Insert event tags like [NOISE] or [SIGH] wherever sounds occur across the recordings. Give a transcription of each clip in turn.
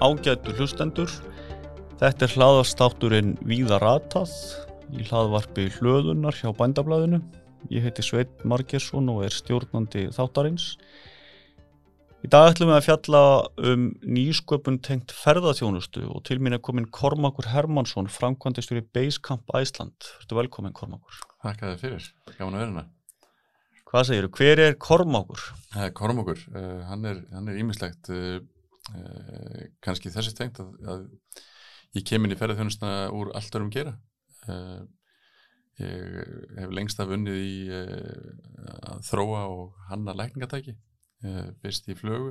ágætu hlustendur. Þetta er hlaðastátturinn Víða Ratað í hlaðvarpi hlöðunar hjá bændablaðinu. Ég heiti Sveit Margersson og er stjórnandi þáttarins. Í dag ætlum við að fjalla um nýsköpun tengt ferðarþjónustu og til mín er komin Kormakur Hermansson, framkvæmdistur í Basecamp Æsland. Þú ert velkomin Kormakur. Þakka þið fyrir, gaman að vera hérna. Hvað segir þú? Hver er Kormakur? Kormakur, uh, hann er ímislegt, uh, uh, kannski þessi tengt að, að ég kem inn í ferðarþjónustuna úr allt örum gera. Uh, ég hef lengst af unnið í uh, að þróa og hanna lækningatæki fyrst í flögu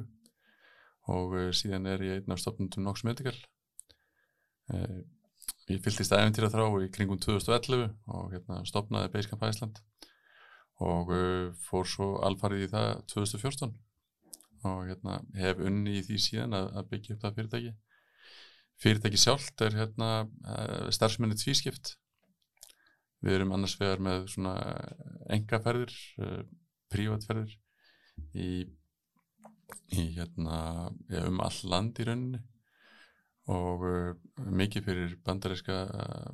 og síðan er ég einn af stopnundum Nox Medical ég fylgist æfintýra þrá í kringum 2011 og hérna, stopnaði Basecamp Æsland og fór svo alfarið í það 2014 og hérna, hef unni í því síðan að, að byggja upp það fyrirtæki. Fyrirtæki sjálft er hérna, starfsmenni tvískipt. Við erum annars vegar með svona engaferðir prívatferðir í í hérna ja, um all land í rauninni og uh, mikið fyrir bandaríska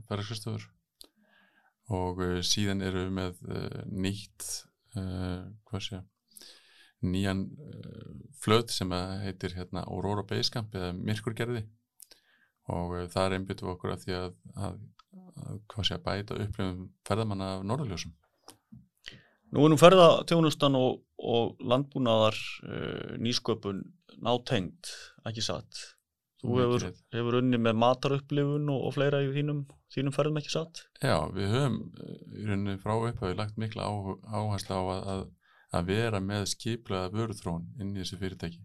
ferðarskristöfur og síðan eru við með nýtt hvað sé nýjan uh, flöð sem heitir hérna Aurora Basecamp eða Myrkurgerði og það er einbyttu okkur af því að, að, að hvað sé að bæta upplifum ferðamanna af norðaljósum Nú er nú ferðartjónustan og, og landbúnaðar uh, nýsköpun nátengt, ekki satt. Þú hefur, hefur unni með matarupplifun og, og fleira í þínum, þínum ferðum ekki satt? Já, við höfum í rauninni frá upphauði lagt mikla áherslu á að, að vera með skiplaða vörðrón inn í þessu fyrirtæki.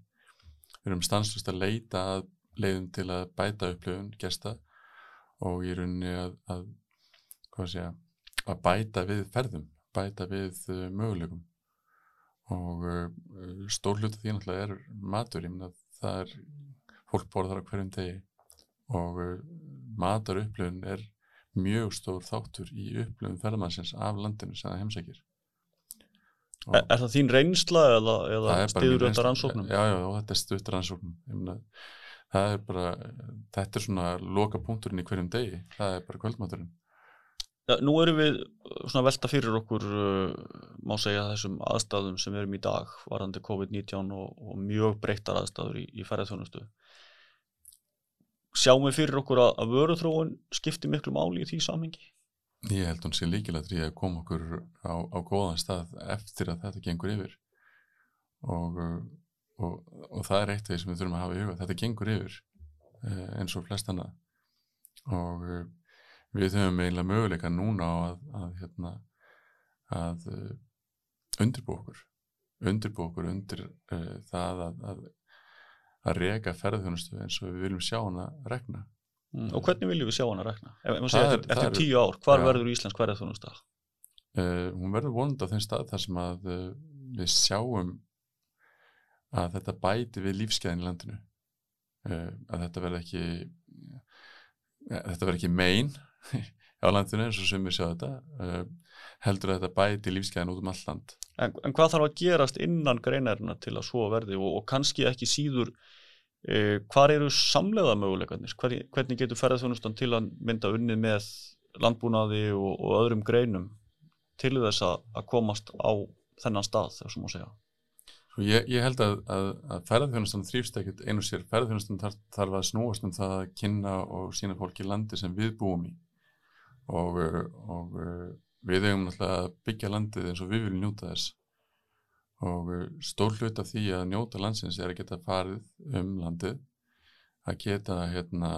Við höfum stanslust að leita að leiðum til að bæta upplifun gesta og í rauninni að, að, segja, að bæta við ferðum bæta við uh, möguleikum. Og uh, stór hlutu því náttúrulega er matur, ég minna það er fólk borðar á hverjum degi og uh, matar upplifun er mjög stór þáttur í upplifun ferðmannsins af landinu sem það heimsækir Er, er það þín reynsla eða, eða stiður þetta rannsóknum? Já, já, þetta er stuður rannsóknum myna, það er bara þetta er svona loka punkturinn í hverjum degi það er bara kvöldmaturinn Ja, nú erum við uh, svona velta fyrir okkur, uh, má segja þessum aðstæðum sem við erum í dag, varandi COVID-19 og, og mjög breyttar aðstæður í, í ferðarþjónustu. Sjáum við fyrir okkur að, að vöruþróun skiptir miklu máli í því samhengi? Ég held hún sé líkilega að koma okkur á, á góðan stað eftir að þetta gengur yfir og, og, og það er eitt af því sem við þurfum að hafa í huga. Þetta gengur yfir eh, eins og flest annað og við höfum eiginlega möguleika núna á að, að, hérna, að uh, undirbú okkur undirbú okkur undir uh, það að, að rega ferðunustu eins og við viljum sjá hana regna. Mm, og hvernig viljum við sjá hana regna? Ef, ef segja, eftir, eftir tíu ár, hvar ja, verður Íslands ferðunustu? Uh, hún verður vonandi á þeim stað þar sem að uh, við sjáum að þetta bæti við lífskeiðin í landinu uh, að þetta verður ekki þetta verður ekki megin [LAUGHS] á landinu eins og sem við sjáum þetta heldur að þetta bæti lífsgæðin út um all land. En, en hvað þarf að gerast innan greinarina til að svo verði og, og kannski ekki síður hvar eru samlega möguleikarnir? Hvernig, getur ferðarþjónustan til að mynda unnið með landbúnaði og, og öðrum greinum til þess að, að komast á þennan stað þessum að segja? Svo ég, ég held að, að, að ferðarþjónustan þrýfst ekkert einu sér. Ferðarþjónustan þarf, þarf að snúast um það að kynna og sína fólki landi sem við búum í og, og við hefum náttúrulega að byggja landið eins og við viljum njóta þess og stór hlut af því að njóta landsins er að geta farið um landið að geta hérna,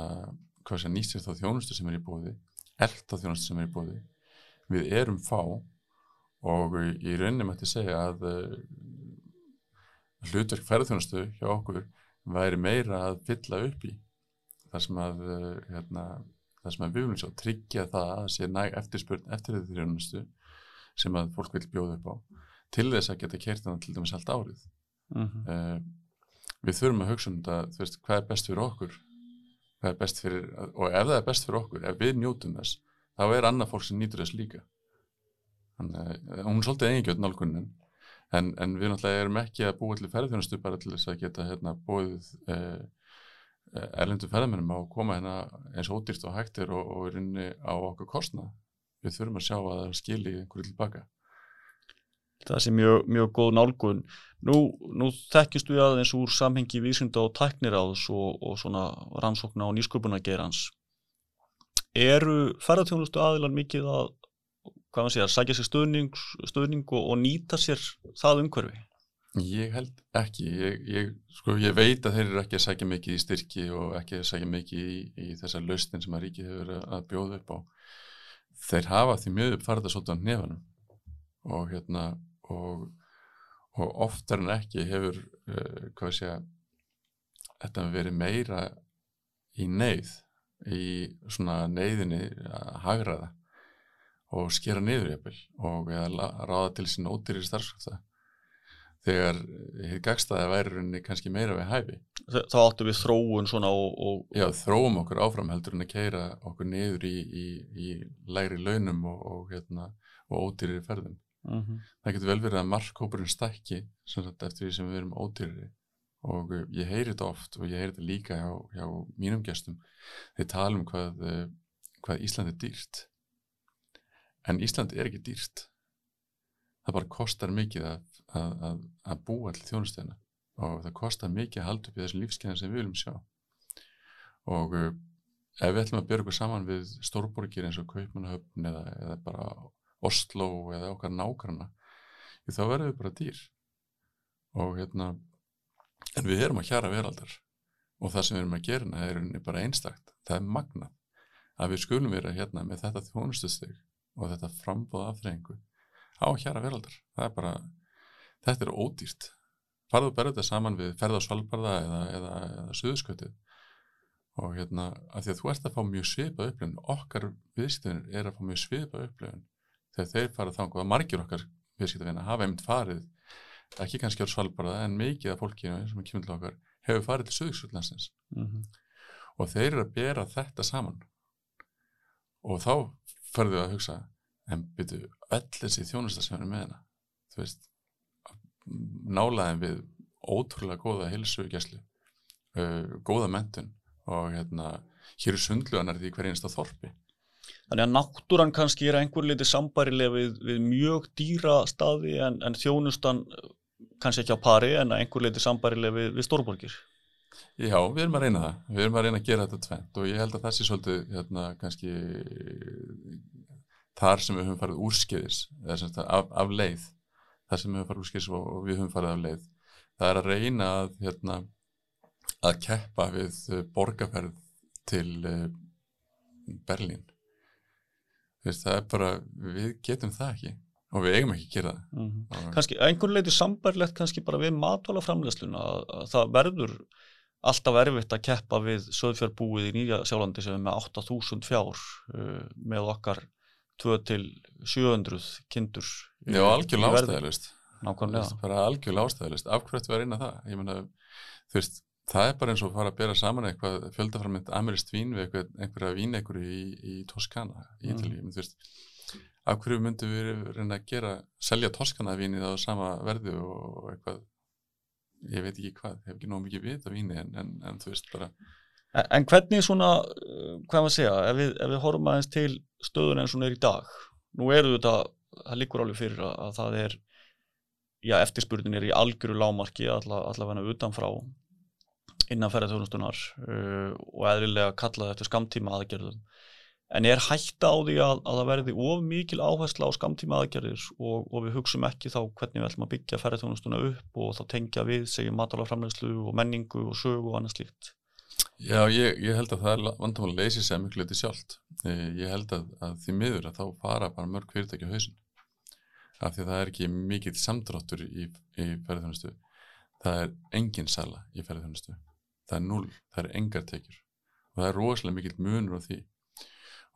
hvað sé nýstist á þjónustu sem er í bóði elda þjónustu sem er í bóði við erum fá og í rauninni mætti segja að hlutverk ferðþjónustu hjá okkur væri meira að fylla upp í. Þar sem að hérna það sem við viljum sjá, tryggja það að sé næg eftirspurn eftir þetta þjónustu sem að fólk vil bjóða upp á til þess að geta kert þannig til dæmis allt árið. Uh -huh. uh, við þurfum að hugsa um þetta, veist, hvað er best fyrir okkur? Er best fyrir og ef það er best fyrir okkur, ef við njótum þess þá er annað fólk sem nýtur þess líka. Þannig að uh, hún er svolítið eigingjöld nálgunin en, en við náttúrulega erum ekki að búa til ferðjónustu bara til þess að geta hérna bóðið uh, erlendu ferðamennum á að koma hérna eins og ódýrt og hægtir og, og er inni á okkur kostnað. Við þurfum að sjá að það skilji einhverju tilbaka Það sé mjög, mjög góð nálgun. Nú, nú þekkist við aðeins úr samhengi vísinda og tækniráðs og, og svona rannsókna og nýsköpunagerans. Eru ferðartjónustu aðilan mikið að, hvað maður segja, sækja sér stöðning, stöðning og, og nýta sér það umhverfi? Ég held ekki, ég, ég, sko, ég veit að þeir eru ekki að sækja mikið í styrki og ekki að sækja mikið í, í þessa lausnin sem að ríkið hefur að bjóða upp á. Þeir hafa því mjög upp farið að svolítið á nefanum og hérna og, og oftar en ekki hefur uh, hvað sé að þetta verið meira í neyð í svona neyðinni að hagraða og skera niður jafnvel og ráða til sín ódýri starfskrafta þegar hitt gagstaði væri kannski meira við hæfi. Þá áttu við þróun svona og, og... Já, þróum okkur áfram heldur en að keira okkur niður í, í, í læri launum og, og, hérna, og ódýri ferðum. Uh mhm. -huh. Það getur vel verið að markkópurinn stækki eftir því sem við erum ódýri og ég heyri þetta oft og ég heyri þetta líka hjá, hjá mínum gestum. Þeir tala um hvað, uh, hvað Ísland er dýrt. En Ísland er ekki dýrt. Það bara kostar mikið að að, að, að búa til þjónustöðina og það kostar mikið að halda upp í þessum lífskeiðan sem við viljum sjá og uh, ef við ætlum að byrja okkur saman við stórborgir eins og Kaupmannahöfn eða, eða bara Oslo eða okkar nákvæmna þá verðum við bara dýr. Og hérna en við erum að hjara veraldar. Og það sem við erum að gera er bara einstakt. Það er magnað að við skulum vera hérna með þetta þjónustöðsteg og þetta frambóða afþreyingu á hjara veraldar. Er bara þetta er ódýrt. Farðu berja þetta saman við ferðarsvalbarða eða, eða, eða suðskötið og hérna að því að þú ert að fá mjög svipa upplifun okkar viðskiptunir er að fá mjög svipa upplifun þegar þeir farið þá að margir okkar viðskiptuvina hafa einmitt farið ekki kannski á svalbarða en mikið af fólki sem er kymur til okkar hefur farið til suðskötlandsins mm -hmm. og þeir eru að bera þetta saman. Og þá farðu að hugsa en byrju öll þessi þjónustar sem eru með hana þú veist nálaðin við ótrúlega góða hilsugjæslu uh, góða mentun og hérna hér er sundluganar því hver einasta þorpi Þannig að náttúran kannski er einhver litið sambarilega við, við mjög dýra staði en, en þjónustan kannski ekki á pari en einhver litið sambarilega við, við stórborgir. Já, við erum að reyna það. Við erum að reyna að gera þetta tvent og ég held að það sé svolítið hérna kannski þar sem við höfum farið úrskeiðis af, af leið. Það sem við höfum farið úr skils og við höfum farið af leið. Það er að reyna að hérna, að keppa við eh, borgarferð til uh, Berlín Veist, það er bara, við getum það ekki og við eigum ekki að gera það. Mm -hmm. Kanski, einhvern leiti sambarlegt kannski bara við matvala framlegsluna að, að það verður alltaf erfitt að keppa við söðfjárbúið í Nýja sjálfandi sem er með 8000 fjár uh, með okkar 2 til 700 kindur Já, algjörlega ástæðilist Nákvæmlega. Bara algjörlega ástæðilist, af hverju þetta var inn að það? Ég menna, þú veist, það er bara eins og að fara að bera saman eitthvað fjöldaframönd amerist vín við eitthvað, einhverja vín einhverju í, í Toskana, í mm. Ítalíu. Þú veist, af hverju myndum við reyna að gera, selja Toskana vínið á sama verðu og eitthvað ég veit ekki hvað, hef ekki nóg mikið við þetta víni en, en, en þú veist bara. En, en hvernig svona, uh, hvað maður segja, ef við, ef við horfum aðeins til stöðun eins og hún er í dag, nú eru þetta, það líkur alveg fyrir að, að það er, já eftirspurnin er í algjöru lámarki allavega utanfrá innan ferðarþjónustunar uh, og eðlilega kallaði eftir skamtíma aðgerðum. En er hætta á því að, að það verði of mikil áhersla á skamtíma aðgerðir og, og við hugsaum ekki þá hvernig við ætlum að byggja ferðarþjónustuna upp og þá tengja við, segjum matalaframlegslu og menningu og sögu og annað slíkt. Já, ég, ég held að það er vandamáli að leysi sér miklu litið sjálft. Ég held að, að því miður að þá fara bara mörg fyrirtæki á hausin. Af því að það er ekki mikill samdráttur í, í ferðarþjónustu. Það er engin sala í ferðarþjónustu. Það er null, það er engar tekjur. Og það er rosalega mikill munur á því.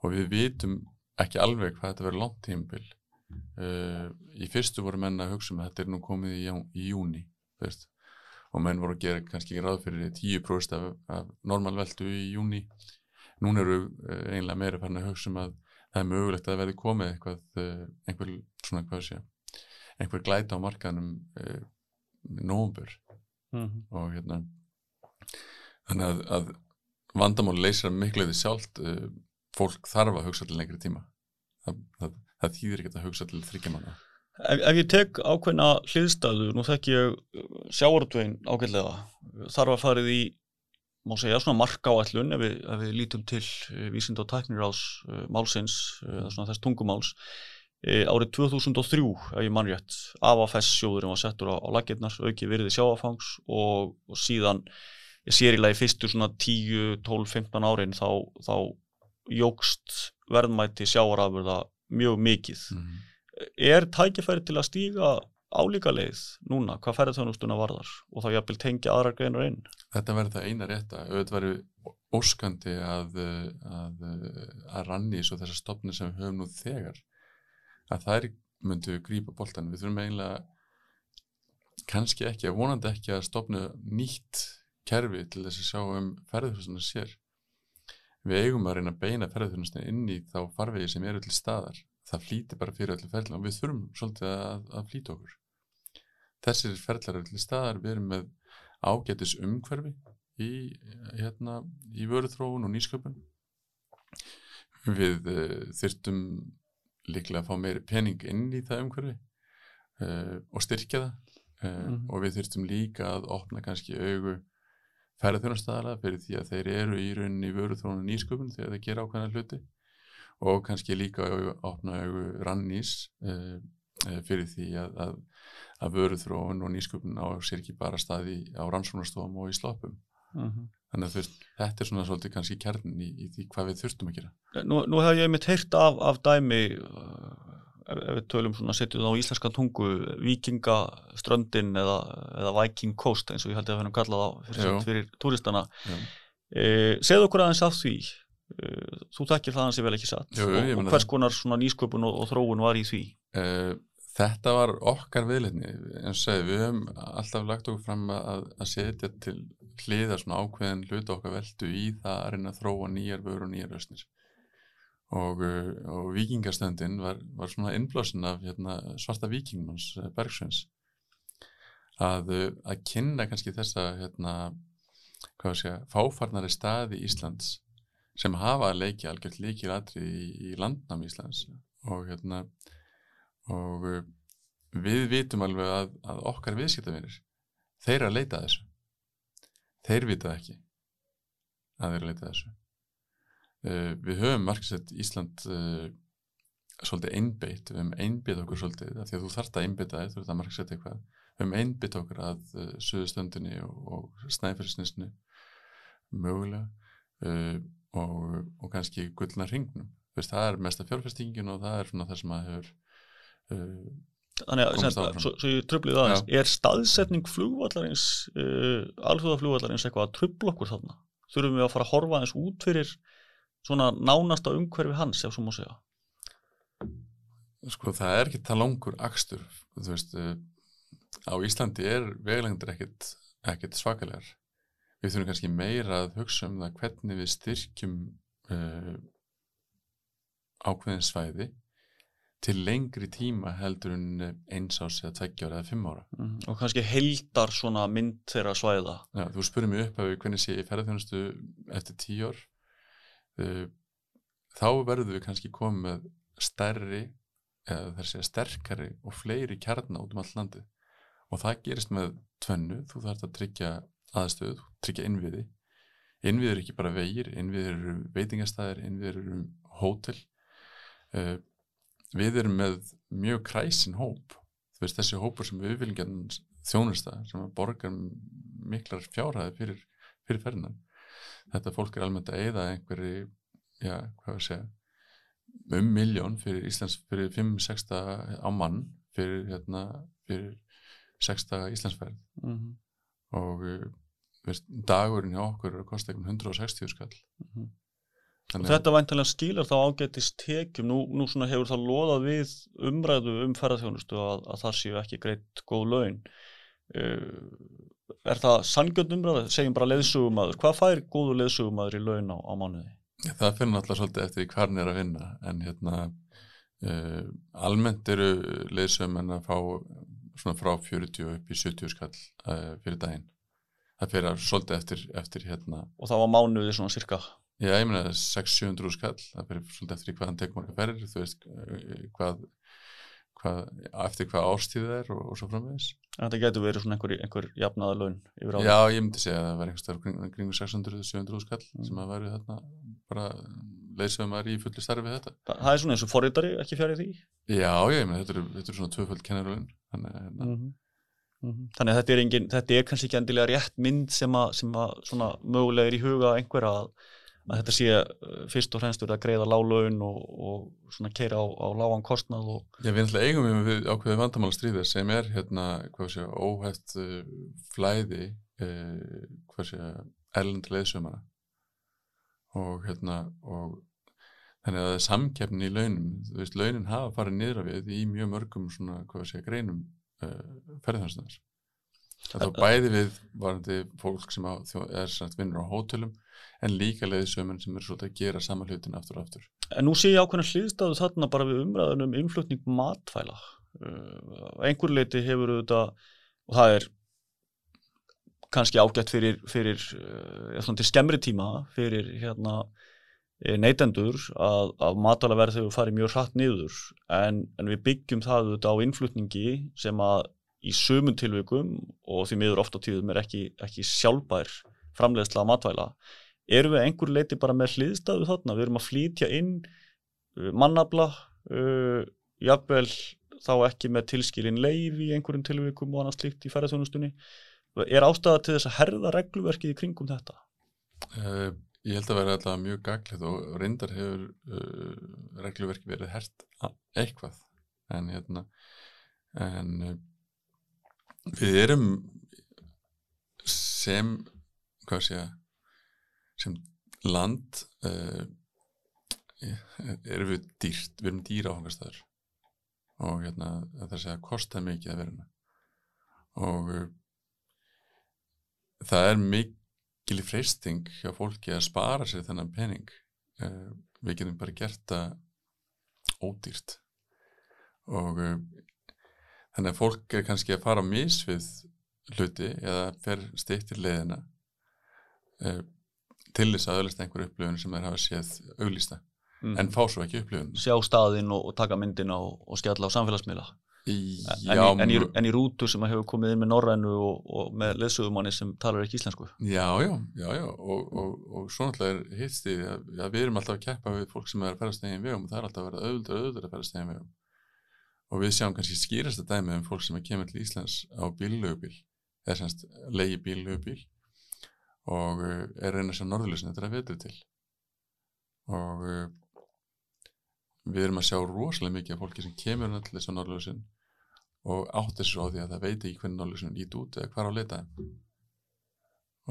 Og við vitum ekki alveg hvað þetta verður langt tímbil. Uh, í fyrstu voru menna að hugsa um að þetta er nú komið í, í júni, veist og menn voru að gera kannski ráð fyrir 10% af, af normalveldu í júni núna eru uh, einlega meira farin að hugsa um að það er mögulegt að verði komið eitthvað, uh, einhver svona hvað sé einhver glæta á markanum eh, nógumbur mm -hmm. og hérna þannig að, að vandamál leysir að miklu eða sjálft uh, fólk þarf að hugsa til lengri tíma. Það, það, það þýðir ekki að hugsa til þryggjamanna Ef, ef ég tek ákveðna hliðstæðu, nú þekk ég sjáartvegin ágætlega þarf að farið í má segja svona markáallun ef, við- ef við lítum til uh, vísind og tæknir ás uh, málsins, uh, þess tungumáls árið 2003 ef ég mann rétt, AFS sjóðurinn var settur á, á lakirnar, auki virði sjáafangs og, og síðan ég sér í lagi fyrstu svona 10, 12, 15 árin þá, þá jógst verðmæti sjáarafurða mjög mikið. Mm. er tækifæri til að stíga álíka leið núna, hvað ferðarþjónustuna varðar og þá jafnvel tengja aðrar greinar inn? Þetta verður það eina rétta. Auðvitað verður óskandi að, að, að ranni svo þessar stopni sem við höfum nú þegar að þær myndu grípa boltan við þurfum eiginlega kannski ekki, vonandi ekki að stopna nýtt kerfi til þess að sjá um ferðarþjónustuna sér. Við eigum að reyna að beina ferðarþjónustuna inn í þá farvegi sem eru til staðar. Það flýtir bara fyrir öllu ferðla og við þurfum svolítið að, að flýta okkur. Þessir ferðlar eru til staðar við erum með ágætis umhverfi í, hérna, í vöruþróun og nýsköpun. Við uh, þyrftum líklega að fá meiri pening inn í það umhverfi uh, og styrkja það uh, Mhm. og við þyrftum líka að opna kannski augu ferðarþjónastæðala fyrir því að þeir eru í rauninni og nýsköpun þegar þeir gera ákveðna hluti. Og kannski líka opna rannís uh, uh, fyrir því að, að, að vöruþróun og nýsköpun á sér ekki bara staði á rannsóknarstofum og í sloppum. Þannig að þú veist, þetta er svona svolítið kannski kjarnin í, í því hvað við þurftum að gera. Nú, nú hef ég mitt heyrt af, af dæmi uh, ef, við tölum svona setjum það á íslenska tungu vikingaströndin eða, eða Viking Coast eins og ég held að við höfum kallað á fyrir, fyrir túristana. Já. uh, segðu okkur aðeins af því uh, þú þekkir það hans ég vel ekki satt Jú, og, og hvers konar svona nýsköpun og, og þróun var í því? Uh, þetta var okkar viðleitni eins og við höfum alltaf lagt okkur fram að, að setja til hliða svona ákveðin hluta okkar veldu í það að reyna að þróa nýjar vörur og nýjar lausnir og, uh, og vikingastöndin var, var svona innblásin af hérna, svarta vikingmanns uh, Bergsveins að, uh, að kynna kannski þessa hérna, segja, fáfarnari staði Íslands sem hafa að leikja algjört líkir atrið í, í landnám Íslands. Og hérna og við vitum alveg að, að okkar viðskiptavinir þeir að leita þessu. Þeir vita ekki að þeir að leita þessu við höfum margsett Ísland uh, svolítið einbeitt. Við höfum einbeitt okkur svolítið því að þú þarft að einbeita þig, þú ert að margsett eitthvað. Við höfum einbeitt okkur að uh, suðustöndinni og, og snæfellsnisnu mögulega og, og kannski gullna hringnum. Það er mesta fjárfestingin og það er svona það sem að hefur Þannig að, sem, svo, svo ég tröflið aðeins, er staðsetning flugvallarins, uh, alþjóðaflugvallarins eitthvað að tröfla okkur þarna? Þurfum við að fara að horfa aðeins út fyrir svona nánasta umhverfi hans, ef svo má segja? sko það er ekki það langur akstur þú veist uh, á Íslandi er veglengdir ekkit, ekkit svakalegar við þurfum kannski meira að hugsa um það hvernig við styrkjum uh, ákveðin svæði til lengri tíma heldur en eins ás eða tveggja ára eða fimm ára Mm. Og kannski heldar svona mynd þeirra svæða. Já, þú spurði mig upp að hvernig sé ég ferðarþjónustu eftir tíu uh, þá verður við kannski komið með stærri eða þar segja sterkari og fleiri kjarna út um all landið. Og það gerist með tvennu, þú þarf að tryggja aðstöðu, tryggja innviði. Innviður eru ekki bara vegir innviður eru veitingastæðir, innviður eru hótel. Uh, við erum með mjög kræsin hóp. Veist þessi hópur sem við viljum geta þjónusta sem borgar miklar fjárhæði fyrir, fyrir ferðinan þetta fólk er almennt að eyða einhverju, já, hvað við segja um miljón fyrir Íslands fyrir 5-6 á mann fyrir, hérna, fyrir 6 Íslandsferð Mm og uh, veist, dagurinn hjá okkur er að kosta einhvern 160 skall -hmm. Og þetta væntanlega skilar þá ágætist tekjum, nú, nú svona hefur það loðað við umræðu um ferðarþjónustu að, að það séu ekki greitt góð laun. Uh, er það sangjönd umræðu? Segjum bara leðsugumæður. Hvað fær góðu leðsugumæður í laun á, á mánuði? það finnur náttúrulega svolítið eftir hann er að vinna en hérna uh, almennt eru leysum en að fá svona frá 40 upp í 70 skall uh, fyrir daginn það fyrir svolítið eftir, eftir hérna, og það var mánuði svona cirka já, ég meina 600-700 skall, það fyrir svolítið eftir í hvað hann tekur marga ferðir, þú veist eh, hvað, hvað eftir hvað árstíð það er og, og svo framvegis en þetta getur verið svona einhver, einhver jafnaða laun yfir ári Já, ég myndi segja að það var einhverstaður kring, kringu 600-700 skall Mm. sem að væri þarna bara leysum maður í fullu starfi þetta það, það er svona eins og forritari, ekki fjari því Já, ég meina, þetta þetta eru svona tvöföld kennarulun þannig að hérna, -hmm. þannig að þetta er, engin, þetta er kannski ekki endilega rétt mynd sem að, sem að svona mögulega er í huga einhverja að, að þetta sé uh, fyrst og fremst að greiða lálaun og, og svona keira á, á lágan kostnað og Já, við náttúrulega eigum við við ákveðið vandamál stríðir sem er hérna, hvað sé, óhætt uh, flæði uh, hvað sé, erlend leiðsumara og hérna og þannig að það er samkeppni í launum. Þú veist, launin hafa farið niður af við í mjög mörgum svona, hvað sé, greinum uh, ferðarþjóðstunars Það þá bæði við varandi fólk sem á, er sagt, vinnur á hótelum en líka leiðsöminn sem er svolítið að gera sama hlutin aftur og aftur. En nú sé ég ákveðna hlýðstæðu þarna bara við umræðunum um innflutning matfæla. Uh, á einhver leiti hefur auðvitað, og það er kannski ágætt fyrir, fyrir uh, til skemmri tíma, fyrir hérna eh, neytendur að, að matvælaverð hefur farið mjög hratt niður en, en við byggjum það auðvitað á innflutningi sem að í sömum tilvikum og því miður oft á tíðum er ekki, ekki sjálfbær framleiðsla að matvæla. Erum við einhver leiti bara með hliðstæðu þarna, við erum að flýtja inn uh, mannabla uh, jafnvel þá ekki með tilskilin leif í einhverjum tilvikum og annað slíkt í ferðarþjónustunni er ástæða til þess að herða regluverkið í kringum þetta? Uh, ég held að vera alltaf mjög gaglið og reyndar hefur uh, regluverki verið hert eitthvað. En hérna en uh, við erum sem hvað sé ég sem land uh, erum við dýrt við erum dýra áfangastæður og hérna það sé að kosta mikið að vera hérna. Og uh, það er mikil freysting hjá fólki að spara sér þennan pening. Uh, við getum bara gert það ódýrt. Og þannig að fólk er kannski að fara á mis við hluti eða fer stýttir leiðina uh, til þess að öðlast einhver upplifun sem þeir hafa séð auglýsta mm. en fá svo ekki upplifun. Sjá staðinn og, og taka myndina og, og skjalla á samfélagsmiðla. Já, en, í, en, í, en í rútu sem hefur komið inn með norrænu og, og með leðsögumanni sem talar ekki íslensku. Já, já, já, já, og, og, og svo náttúrulega er hittst því að, að við erum alltaf að keppa við fólk sem er að ferast eginn vegum og það er alltaf að vera auðvitað auðvitað að ferast eginn vegum og við sjáum kannski skýrasta dæmi um fólk sem er kemur til Íslands á bíllögubíl eða semst leiði bíllögubíl og er að reyna að sjá norðurlösin þetta er að vetur til. Og uh, við erum að sjá rosalega mikið af fólki sem kemur hérna til þess að norðurlösin og áttir svo á því að það veit ekki hvernig norðurlösin ít út eða hvar á að leita þeim.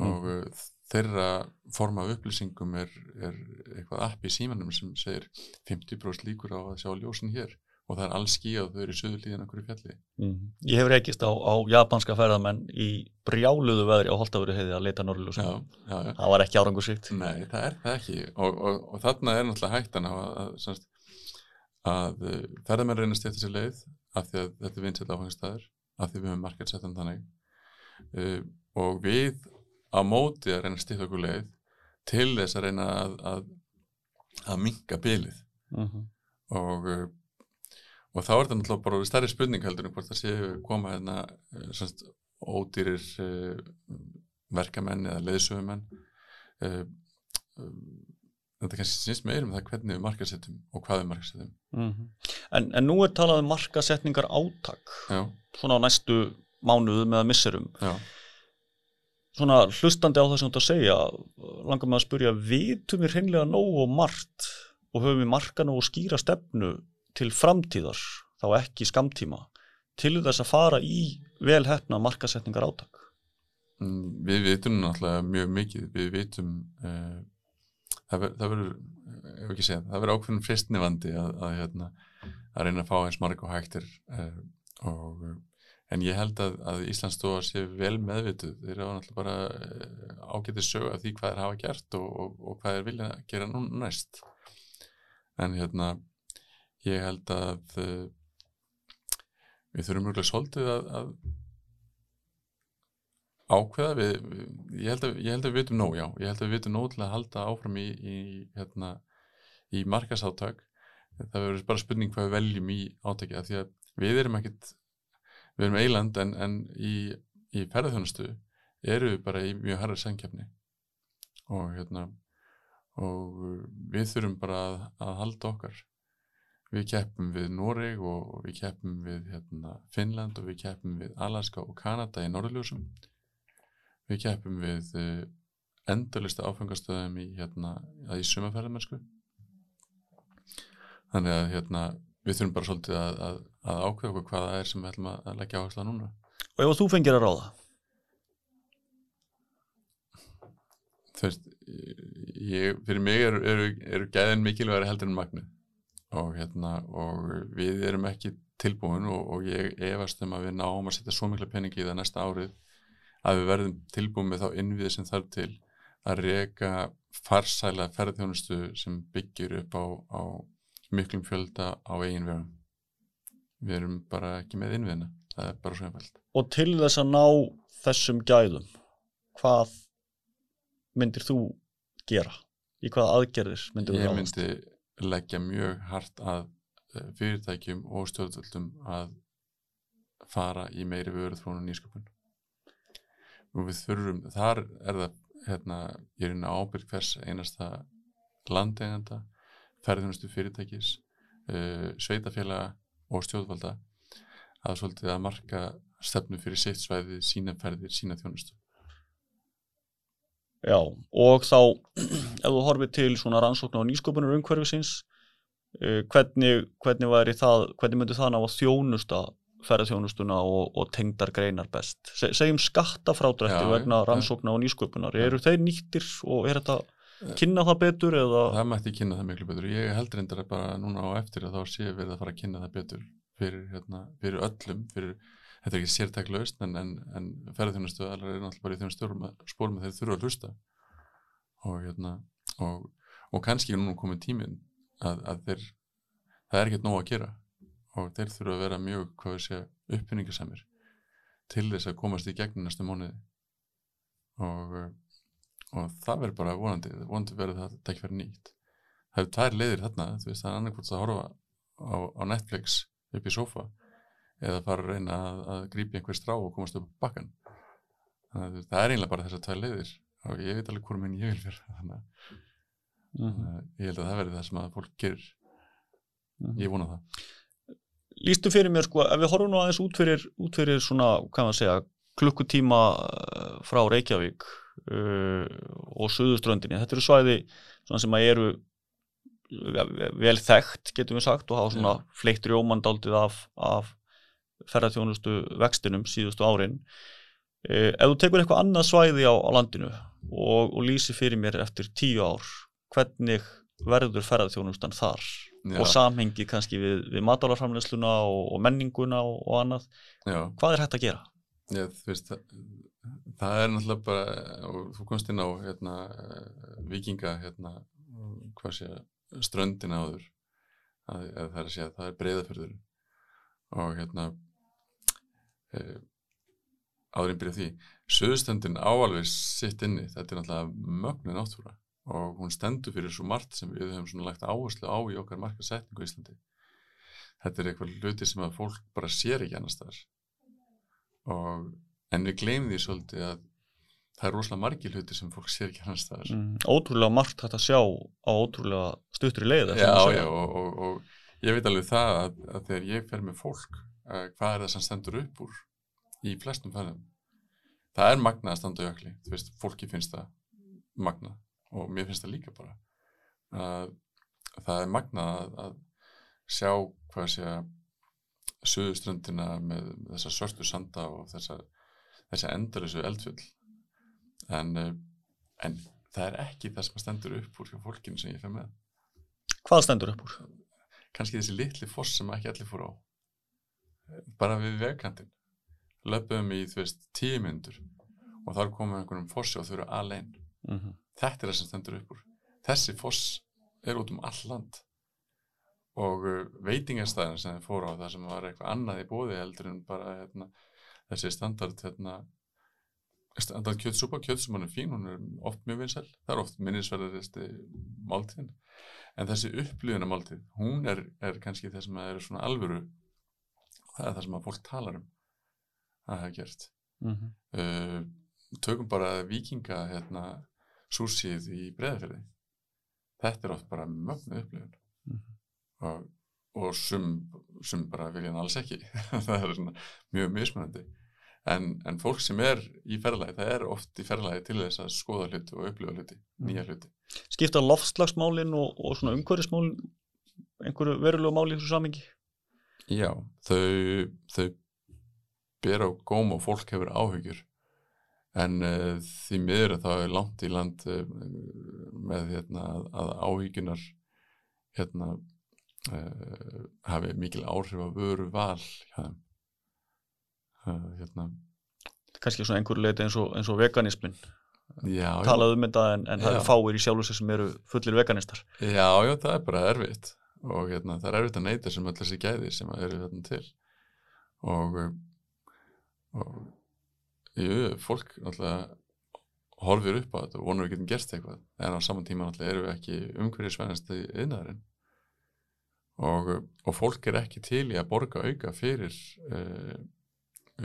Og uh, þeirra form af upplýsingum er, er eitthvað app í símanum sem segir 50% líkur á að sjá ljósin hér og það er alls skíð og þau eru í söðu líðan okkur í fjalli mm. Ég hef reykist á, á japanska ferðamenn í brjáluðu veðri á Holtavöru heiði að leita já. það var ekki árangursvíkt Nei, það er það ekki og, og, og þarna er náttúrulega hættan á að, að, að uh, ferðamenn reynast eftir sér leið af því að þetta er vinsett áfengstæður af því við höfum markaðsettan þannig uh, og við á móti að reyna að stýta okkur leið til þess að reyna að, að, minka bilið mm -hmm. og uh, og þá er þetta náttúrulega bara stærri spurning heldur en hvort það séu koma hérna uh, semst, ódýrir uh, verkamenn eða leiðsögumenn. Uh, um, þetta kannski snýst meir um það hvernig við markasettum og hvað við markasettum Mm -hmm. en, en nú er talað um markasetningar átak. Já, svona á næstu mánuðum eða misserum. Já, svona hlustandi á það sem þú ert að segja langar með að spyrja, vitum við hreinlega nógu og margt og höfum við marka nógu skýra stefnu til framtíðar, þá ekki skamtíma til þess að fara í velhefna markasetningar átak Mm, við vitum náttúrulega mjög mikið. Við vitum uh, ver- það verður ef ekki segja, það verður ákveðin fristnivandi að, að, hérna, að reyna að fá eins marg og hægtir uh, og en ég held að, að Íslandsstofa sé vel meðvituð. Þeir eru náttúrulega bara ágætið sög af því hvað þeir hafa gert og, og, og hvað þeir vilja gera nú næst. En hérna ég held að uh, við þurfum mjög svolítið að, að ákveða við, við, ég, held að, ég held að við vitum nóg, já. Ég held að við vitum nóg til að halda áfram í, í, hérna, í markasáttak það verður bara spurning hvað við veljum í átaki að því að við erum ekkit við erum eiland en, en í, í ferðarþjónustu eru við bara í mjög harri sangkjöfni og hérna og við þurfum bara að, að halda okkar við keppum við Noreg og við keppum við hérna, Finnland og við keppum við Alaska og Kanada í Norðljósum við keppum við uh, endurlista áfengastöðum í, hérna, í sumaferðamennsku þannig að hérna, við þurfum bara svolítið að, að, að ákveða okkur hvað það er sem við ætlum að, leggja áherslu að núna. Og ef þú fengir að ráða? Þú veist, ég, fyrir mig eru, eru, eru gæðin mikilvægari heldur en magnu og, hérna, og við erum ekki tilbúin og, og ég efast um að við náum að setja svo mikla peningi í það næsta árið að við verðum tilbúin með þá innviði sem þarf til að reyka farsæla ferðjónustu sem byggir upp á, á miklum fjölda á eigin vegum. Við erum bara ekki með innviðina, það er bara svo einfalt. Og til þess að ná þessum gæðum, hvað myndir þú gera? Í hvaða aðgerðir myndir þú ráðast? Ég myndi leggja mjög hart að eh, fyrirtækjum og stjórnvöldum að fara í meiri vöruðfrónu nýsköpun. Og við þurfum, þar er það, hérna, ég er inn á ábyrg hvers einasta landeganda ferðunastu fyrirtækis uh, sveitafélaga og stjórnvalda að svolítið að marka stefnu fyrir sitt svæði, sína ferðir, sína þjónustu. Já, og þá ef þú horfið til svona rannsókn á nýsköpunar umhverfisins uh, hvernig, hvernig væri það hvernig myndi það ná að þjónusta ferðarþjónustuna og, og tengdar greinar best. Se, segjum skattafrádrætti vegna rannsókna á nýsköpunar. Eru þeir nýttir og er þetta kynna það betur eða? Það mætti kynna það miklu betur. Ég heldur endur að bara núna á eftir að þá sé við að fara að kynna það betur fyrir, hérna, fyrir öllum, fyrir, þetta er ekki sértæklaust en, en, en ferðarþjónustu allar er náttúrulega bara í þeim spórum að þeir þurfa að hlusta. Og, hérna, og, og kannski nú komið tímin að, að þeir, það er ekkert nóg að gera. Og þeir þurfa að vera mjög, hvað við segja, uppbynningasamir til þess að komast í gegnum næstu móniði og og það verður bara vonandi vonandi verður það að ekki verið nýtt. Það eru tvær leiðir þarna þú veist það er annarkvæmt að horfa á, á Netflix upp í sofa eða fara að reyna að, að grípi einhver strá og komast upp bakkan þannig að það er einlega bara þessar tvær leiðir og ég veit alveg hvort minn ég vil fyrir [LAUGHS] þannig að mm -hmm. ég held að það verður það sem að fólk gerir mm -hmm. ég vona það Lýstu fyrir mér sko, ef við horfum nú aðeins út fyrir, út fyrir svona, hvað maður segja klukkutíma eh, frá Reykjavík uh, og Suðuströndinni. Þetta eru svæði sem eru vel þekkt, getum við sagt, og hafa svona ja. fleitt rjómandaldið af, af ferðarþjónustu vextinum síðustu árin. Uh, ef þú tekur eitthvað annað svæði á, á landinu og, og lýsi fyrir mér eftir tíu ár, hvernig verður ferðarþjónustan þar Já. og samhengi kannski við, við matálarframleysluna og, og menninguna og, og annað. Já. Hvað er hægt að gera? Þú veist, það er náttúrulega bara, og þú komst inn á hérna, vikinga hérna, hvað sé, ströndin áður að, að það er að segja að það er breyðaförður og hérna e, áðurinn byrja því söðustöndin áalveg sitt inni, þetta er náttúrulega mögnu náttúra og hún stendur fyrir svo margt sem við höfum svona lagt áherslu á í okkar markasetningu í Íslandi. Þetta er eitthvað hluti sem að fólk bara sér ekki annars þar og en við gleymum því svolítið að það er rosalega margi hluti sem fólk sér ekki hans þar mm, Ótrúlega margt hægt að sjá á ótrúlega stutri leið Já, já, og, og, og ég veit alveg það að, að þegar ég fer með fólk uh, hvað er það sem stendur upp úr í flestum færðum það er magnað að standa í ökli, þú veist, fólki finnst það magnað og mér finnst það líka bara. Uh, það er magnað að, að sjá hvað sé að söðuströndina með þessa svörtu sanda og þessa þessi endalösu eldfjöld en, eh, en það er ekki það sem stendur upp úr hjá fólkinu sem ég fef með. Hvað stendur upp úr? Kanski þessi litli foss sem ekki allir fór á bara við vegkantin löpum í þú veist tíu myndur og þar komum við einhvernum fossi og þau eru alveg mm -hmm. þetta er það sem stendur upp úr. Þessi foss er út um all land. Og uh, veitingarstæðin sem þið fór á það sem var eitthvað annað í bóði heldur en bara hérna þessi standard hérna, standað kjötsúpa, kjötsúpan er fín, hún er oft mjög vinsæl, það er oft minnisverðaristi máltíðin, en þessi upplýðina máltíð, hún er, er kannski það sem er svona alvöru, það er það sem að fólk talar um að hafa gert. mm -hmm. Uh, tökum bara vikinga hérna, súsið í breðafyrði. Þetta er oft bara mögnu upplýðin Mhm. og, og sum, sum bara vilja hann alls ekki. [LAUGHS] það er svona mjög mismunandi. En, en fólk sem er í ferðalagi, það er oft í ferðalagi til þess að skoða hluti og upplifa hluti, nýja hluti. skipta loftslagsmálin og, og svona umhverfismálin einhverju verulegu máli í þessu samingi Já, þau, þau ber á góm og fólk hefur áhugjur en uh, því miður að það er langt í land uh, með hérna, að, að áhugjunar hérna, uh, hafi mikil áhrif að vöru val. Uh, hérna, kannski svona einhverju leiti eins og, eins og veganismin já, talað um þetta en, en það er fáir í sjálfur sér sem eru fullir veganistar. Já, já, það er bara erfitt og hérna, það er erfitt að neyta sem öll þessi gæði sem að eru hérna til. Og, uh, og jú, fólk náttúrulega horfir upp á þetta og vonur við getum gert eitthvað. En á saman tíma náttúrulega erum við ekki umhverjusvænast í yðnaðarinn og, uh, og fólk er ekki til í að borga auka fyrir uh,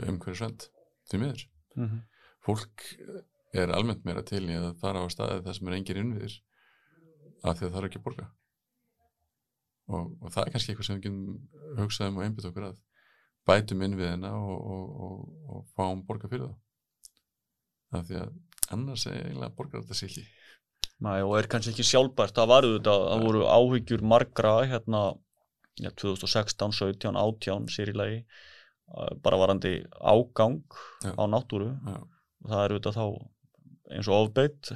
umhverjusvænt því miður. Mm -hmm. fólk er almennt meira til í að fara á staðið þar sem er engin innviðir af því að það er ekki borga og, og það er kannski eitthvað sem við getum hugsað um og einbytt okkur að bætum innviðina og, og, og, og fáum borga fyrir það af því að annars er eiginlega borgar þetta sér ekki. Næ, og er kannski ekki sjálfbært það varu þetta, það voru áhyggjur margra hérna ja, 2016, 17, 18 sér í lagi bara varandi ágang Já. á náttúru. Já. og það eru þetta þá eins og ofbeitt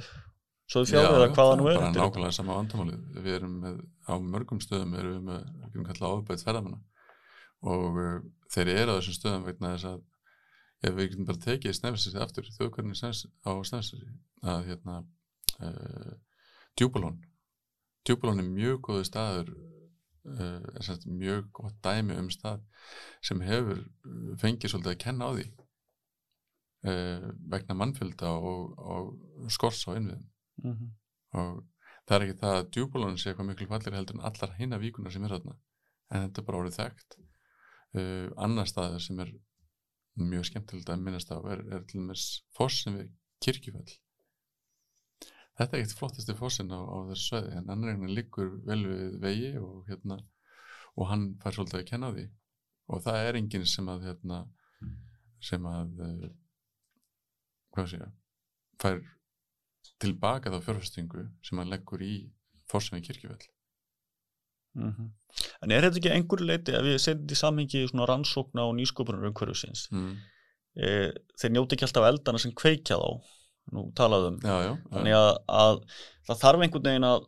söðfjár eða hvað það nú er bara nákvæmlega sama vandamálið. Við erum með, á mörgum stöðum erum við með, við getum kallað áfbætt ferðamanna. Og uh, þeir eru á þessum stöðum vegna þess að ef við getum bara tekið snefnsins aftur þjóðkværinni á snefnsins að hérna uh, djúbulón djúbulón er mjög góðu staður uh, sem sagt mjög gott dæmi um stað sem hefur fengið svolítið að kenna á því uh, vegna mannfjölda og, og skors á innviðum Mhm. og það er ekki það að djúbúlunum sé eitthvað miklu fallir heldur en allar hinna víkunar sem er þarna. En þetta er bara orðið þekkt. Uh, annar staður sem er mjög skemmtilegt að minnast á er, er til dæmis foss sem við kirkjufell. Þetta er ekkert flottasti fossin á, á þessu sveði en annar einhvern liggur vel við vegi og hérna og hann fær svolítið að kenna því. Og það er enginn sem að hérna sem að uh, hvað sé ég fær tilbaka þá fjárfestingu sem hann leggur í fórsum í kirkjufell Mhm. En er þetta ekki að einhverju leiti að við setjum þetta í samhengi svona rannsókna og nýsköpunar umhverfisins mm. e, þeir njóti ekki alltaf eldana sem kveikja þá nú talaðum já, já, þannig að, að það þarf einhvern veginn að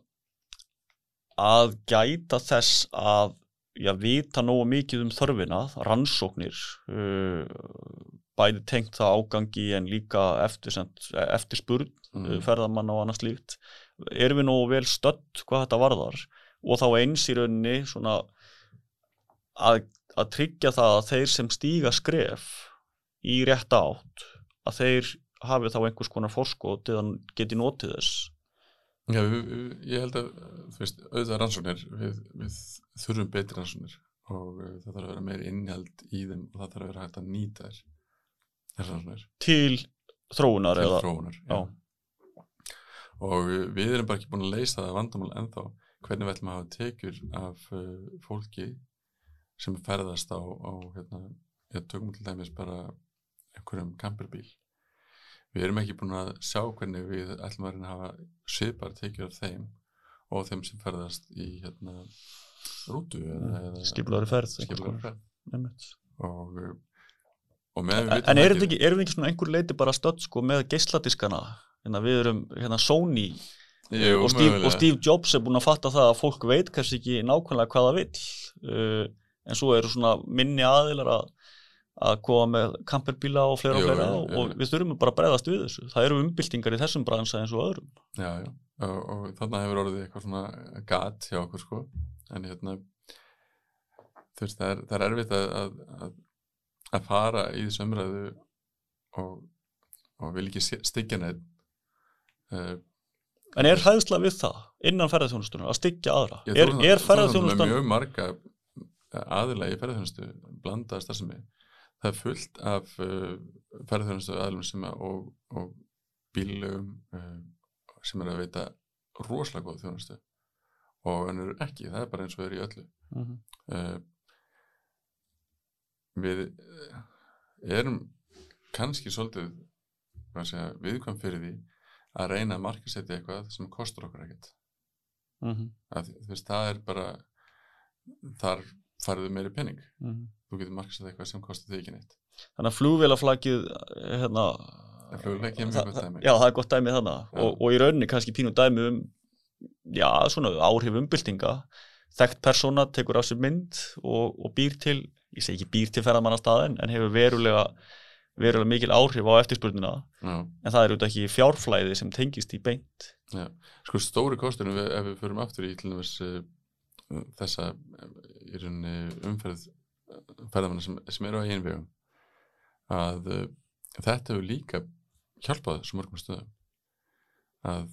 að gæta þess að já, vita nógu mikið um þörfina rannsóknir uh, bæði tengt það ágangi en líka eftir, eftir spurn Mm. ferðamann og annars líkt erum við nógu vel stödd hvað þetta varðar? Og þá eins í rauninni svona að, að tryggja það að þeir sem stíga skref í rétt átt að þeir hafi þá einhvers konar forskot eða geti notið þess. Já ég held að þú veist, auðvitað rannsóknir við, við þurfum betri rannsóknir og uh, það þarf að vera meiri innhald í þeim og það þarf að vera hægt að nýta rannsóknir til þróunar til þróunar já. og uh, við erum bara ekki búin að leysa það vandamál ennþá hvernig við ætlum að hafa tekjur af uh, fólki sem ferðast á, á hérna, ég tökum til dæmis bara einhverjum kamperbíl við erum ekki búin að sjá hvernig við ætlum að hafa svipar tekjur af þeim og þeim sem ferðast í hérna rútu eða skipulari ferð konar. ferð. Og, uh, og meðan við En, erum við ekki, svona einhver leiti bara stödd sko með geisladiskana? Hérna við erum hérna Sony Jú, og, Steve, og Steve Jobs er búin að fatta það að fólk veit kannski ekki nákvæmlega hvað það vill. Uh, en svo eru svona minni aðilar að, að koma með kamperbíla og fleira og Jú, fleira jú, og, jú. og við þurfum bara að bregðast við þessu. Það eru umbyltingar í þessum bransa eins og öðrum. Já, já, og, og þarna hefur orðið eitthvað svona gat hjá okkur sko, en hérna þú veist, það er, það er erfitt að, að, að, að fara í þessu umræðu og, og vil ekki styggja neitt uh, En er hæðsla við það innan ferðarþjónustunar að styggja aðra? Ég, er, er ferðarþjónustan með mjög marga aðila í ferðarþjónustu blandaða starfsemi það er fullt af uh, ferðarþjónustu aðilum sem að, og, og bílum uh, sem er að veita rosalega góð þjónustu og en eru ekki, það er bara eins og er í öllu Mhm. uh, við uh, erum kannski svolítið að segja, viðkvæm fyrir því að reyna að markasetja eitthvað sem kostur okkur ekkert Mhm. að, þú veist, það er bara þar farið meiri penning Mhm. þú getur markasett eitthvað sem kostar þig ekki neitt Þannig að flugvélaflagið hérna, En flugvélaflagið er það-. Já, það er gott dæmi þannig og, og í rauninni kannski pínu dæmi um já, svona áhrif umbyltinga þekkt persóna tekur á sig mynd og, og býr til, ég segi ekki býr til ferðamannastæðin en hefur verulega verulega mikil áhrif á eftirspurnina. Já, en það er auðvitað ekki fjárflæði sem tengist í beint. Já. Sko stóri kosturinn við, ef við förum aftur í dæmis uh, þessa uh, í rauninni umferð uh, ferðamanna sem, sem eru á einu vegum að uh, þetta hefur líka hjálpað svo mörgum stöðum. Að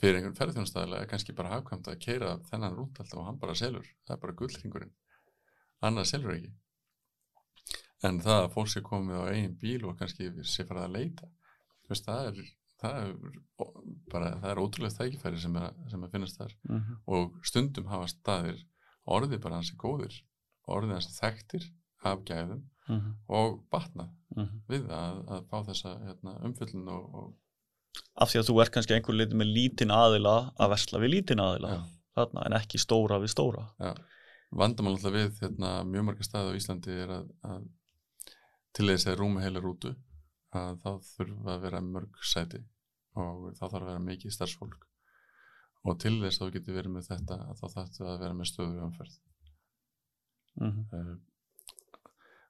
fyrir einhvern ferðarþjónustæðilega er kannski bara hafkvæmt að keira þennan rúnt alltaf og hann bara selur. Það er bara gullringurinn annað selur ekki. En það að fólk sé komið á eigin bíl og kannski sé farið að leita veist, það er það er, bara, það er ótrúlega þækifæri sem er, sem að finnast þar. Mm -hmm. og stundum hafa staðir orðið bara hansi góðir orðið hansi þekktir af gæðum Mm og batnað -hmm. við að, að fá þessa hérna, umfyllun og, og af því að þú ert kannski einhver liti með lítinn aðila að versla við lítinn aðila þarna, en ekki stóra við stóra. Ja, vandamál alltaf við hérna, mjög marga staði á Íslandi er að, að til þess að rúma heila rútu að þá þurfa að vera mörg sæti og þá þarf að vera mikið starfsfólk og til þess að þú getur verið með þetta að þá þarf að vera með stöðu umferð mm -hmm. uh,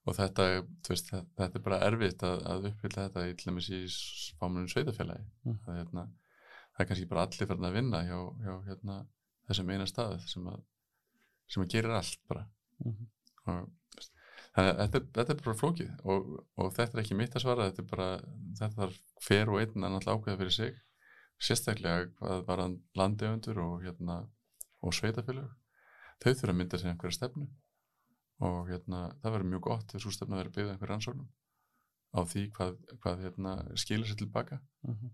og þetta, veist, þetta, er bara erfitt að, að uppfylla þetta í til dæmis í fámunum sveitafélagi Mm. að, hérna, það er kannski bara allir farin að vinna hjá, hjá hérna, þessum eina stað sem að, sem að gerir allt bara Mhm. og þú veist, þannig að þetta, er- þetta er bara flókið og, og þetta er ekki mitt að svara þetta er bara, þetta þarf hver og einn að náttúrulega ákveða fyrir sig sérstaklega hvað var hann landegundur og hérna og sveitafélag þau þurfa að mynda sér einhverja stefnu og hérna, það verður mjög gott ef svo stefna verður byggða einhver rannsóknum á því hvað, hvað hérna, skilur sér tilbaka Mhm.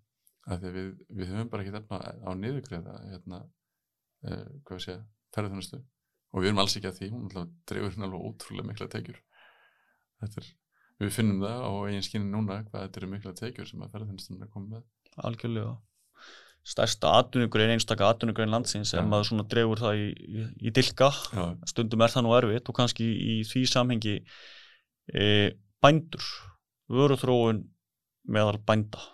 af því að við, við höfum bara ekki efna á niðurgreða hérna, uh, hvað sé, ferðarþjónustu og við erum alls ekki að því, hún dreifur hérna alveg ótrúlega mikla tekjur. Þetta er, við finnum það á eigin skinni núna hvað þetta eru mikla tekjur sem að ferðarþjónustunum er komið með. Algjörlega. Stærsta atvinnugrein, einstaka atvinnugrein landsins Já. en maður svona dregur það í, í, í dilka Já, stundum er það nú erfitt og kannski í því samhengi e, bændur vöruþróun meðal bænda.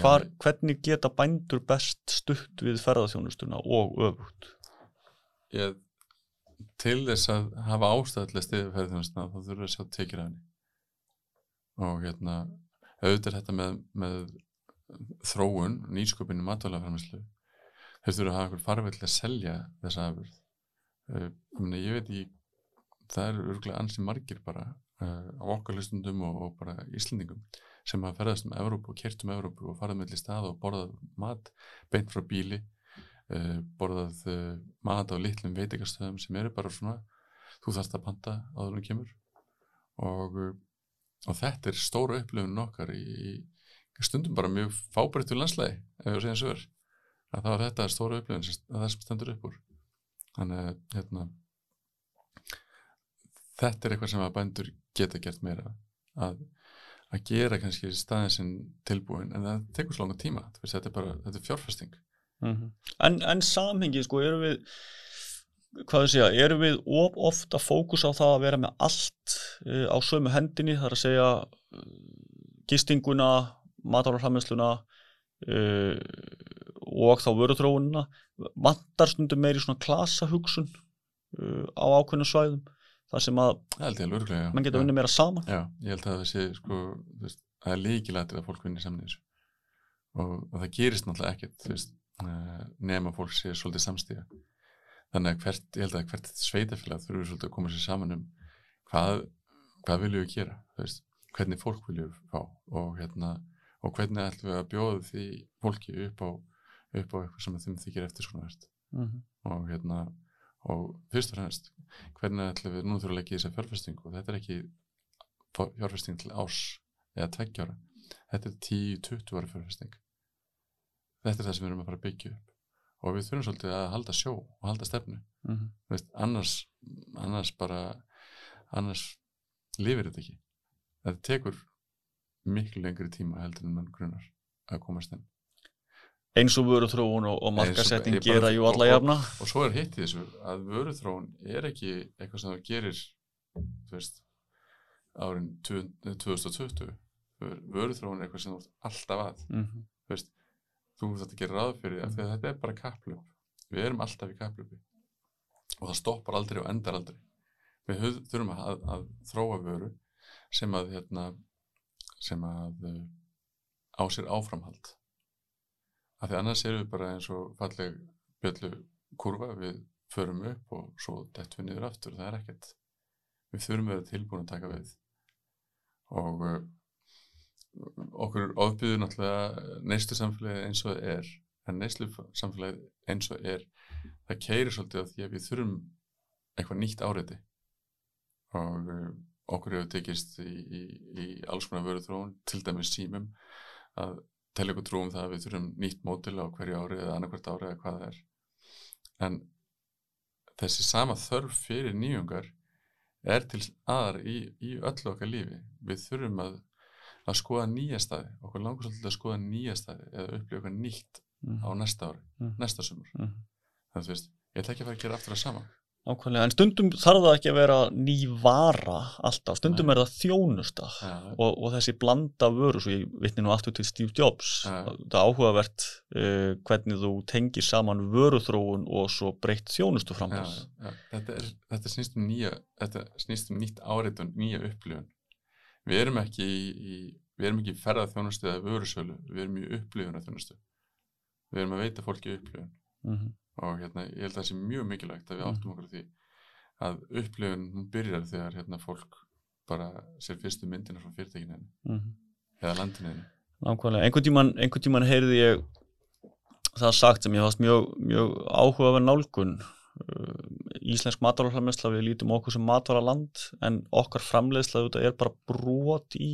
Hvar, hvernig geta bændur best stutt við ferðarþjónustuna og öfugt? Ég, til þess að hafa ástæðlega stiðið ferðarþjónustuna þá þurfum við að af henni. Og hérna auðvitað þetta með, með þróun, nýsköpinu matvælaframislu þeir þurfa að hafa einhver farveld að selja þessa afurð. Meni, ég veit ég það eru örgulega ansi margir bara uh, á okkar hlustundum og, og bara Íslendingum sem hafa ferðast um Evrópu og kert um Evrópu og farið mellir stað og borðað mat beint frá bíli uh, borðað uh, mat á litlum veitingastöðum sem eru bara svona þú þarft að panta áður þú kemur. Og, uh, og þetta er stóra upplifun okkar í, í stundum bara mjög fábreyttu landslægi ef við segjum svo er að þá er þetta stóra upplifun að það sem stendur upp úr. Þannig að hérna, þetta er eitthvað sem að bændur geta gert meira að, að gera kannski staðin sem tilbúin en það tekur svo langa tíma þetta er bara, þetta er fjárfesting en, en samhengi sko, erum við hvað þau segja, erum við of ofta fókus á það að vera með allt uh, á sömu hendinni, þar að segja uh, gistinguna matálarframhersluna uh, og þá vöruþróunina vantar stundum meiri svona klasahugsun uh, á ákveðnum svæðum þar sem að það örglega mann geta unnið meira saman. Já, ég held að það sé sko, þú það er líkilættir að fólk vinni saman í þessu. Og, og það gerist náttúrulega ekkert þú veist, uh, nema fólk sé svolítið samstíða þannig að hvert, ég held að hvert sveitafélag þurfur svolítið að koma sér saman um hvað, hvað viljum við gera veist, hvernig fólk viljum fá og, hérna, og hvernig ætlum við að bjóða því fólki upp á, upp á eitthvað sem þeim þykir eftir svona verðt mm -hmm. og hérna og fyrst og fremst hvernig ætlum við nú þurfum að leggja í þessa fjárfesting og þetta er ekki fjárfesting til ás eða tveggjára þetta er 10-20 ára fjárfesting þetta er það sem við erum að fara að byggja upp. Og við þurfum svolítið að halda sjó og halda stefnu. Mm -hmm. Veist, annars, annars bara annars lifir þetta ekki. Þetta tekur miklu lengri tíma heldur en mann grunar að komast inn. Eins og vöruþróun og, og markasetting og- gera jú alla og- jafna. og svo er hitt í þessu að vöruþróun er ekki eitthvað sem það gerir þú veist árin 2020 Vör- vöruþróun er eitthvað sem þú alltaf að. Mm -hmm. Þú þarft að gera ráð fyrir því að þetta er bara kapplöp við erum alltaf í kapplöpi og það stoppar aldrei og endar aldrei. Við þurfum að, að, þróa vöru sem að hérna, sem að uh, á sér áframhald. Af því annars erum við bara eins og falleg bjöllu kurva við förum upp og svo dettum við niður aftur. Það er ekkert. Við þurfum að vera tilbúin að taka við. Og uh, okkur ofbyður náttúrulega neyslu samfélagi eins og er en neyslu samfélagi eins og er það keirir svolítið á því að við þurfum eitthvað nýtt áriði og uh, okkur hefur tekist í, í, í alls konar vöru þróun til dæmis símum að telja ykkur trúum það að við þurfum nýtt mótil á hverju ári eða annarkvært ári eða hvað það er. En þessi sama þörf fyrir nýjungar er til aðar í, í öllu okkar lífi. Við þurfum að, að skoða nýja staði okkur langar svolítið að skoða nýja staði eða upplifa eitthvað nýtt á næsta ári Mhm. næsta sumur Mhm. þannig að þú veist, ég ætla ekki að fara að gera aftur það sama Ákvæmlega, en stundum þarf það ekki að vera ný vara alltaf, stundum Nei. er það þjónusta ja, og, og þessi blanda vöru, svo ég vitni nú aftur til Steve Jobs, Ja. það er áhugavert uh, hvernig þú tengir saman vöruþróun og svo breytt þjónustu framboð. ja, þetta, þetta snýst um nýja þetta snýst um nýtt áriðun, nýja upplifun við erum ekki í, í við erum ekki í ferðað þjónustu eða vörusölu við erum í upplifun þjónustu við erum að veita fólki upplifun Mm -hmm. og hérna, ég held að það sé mjög mikilvægt að við Mhm. áttum okkur því að upplifun byrjar þegar hérna fólk bara sér fyrstu myndina frá fyrirtækinu eða landinu henni. Nákvæmlega, einhvern tíman, einhvern tíman heyrði ég það sagt sem ég fannst mjög, mjög áhugaverð nálgun Uh, Íslensk matvælaframleysla við lítum okkur sem matvælaland en okkar framleiðsla auðvitað er bara brot í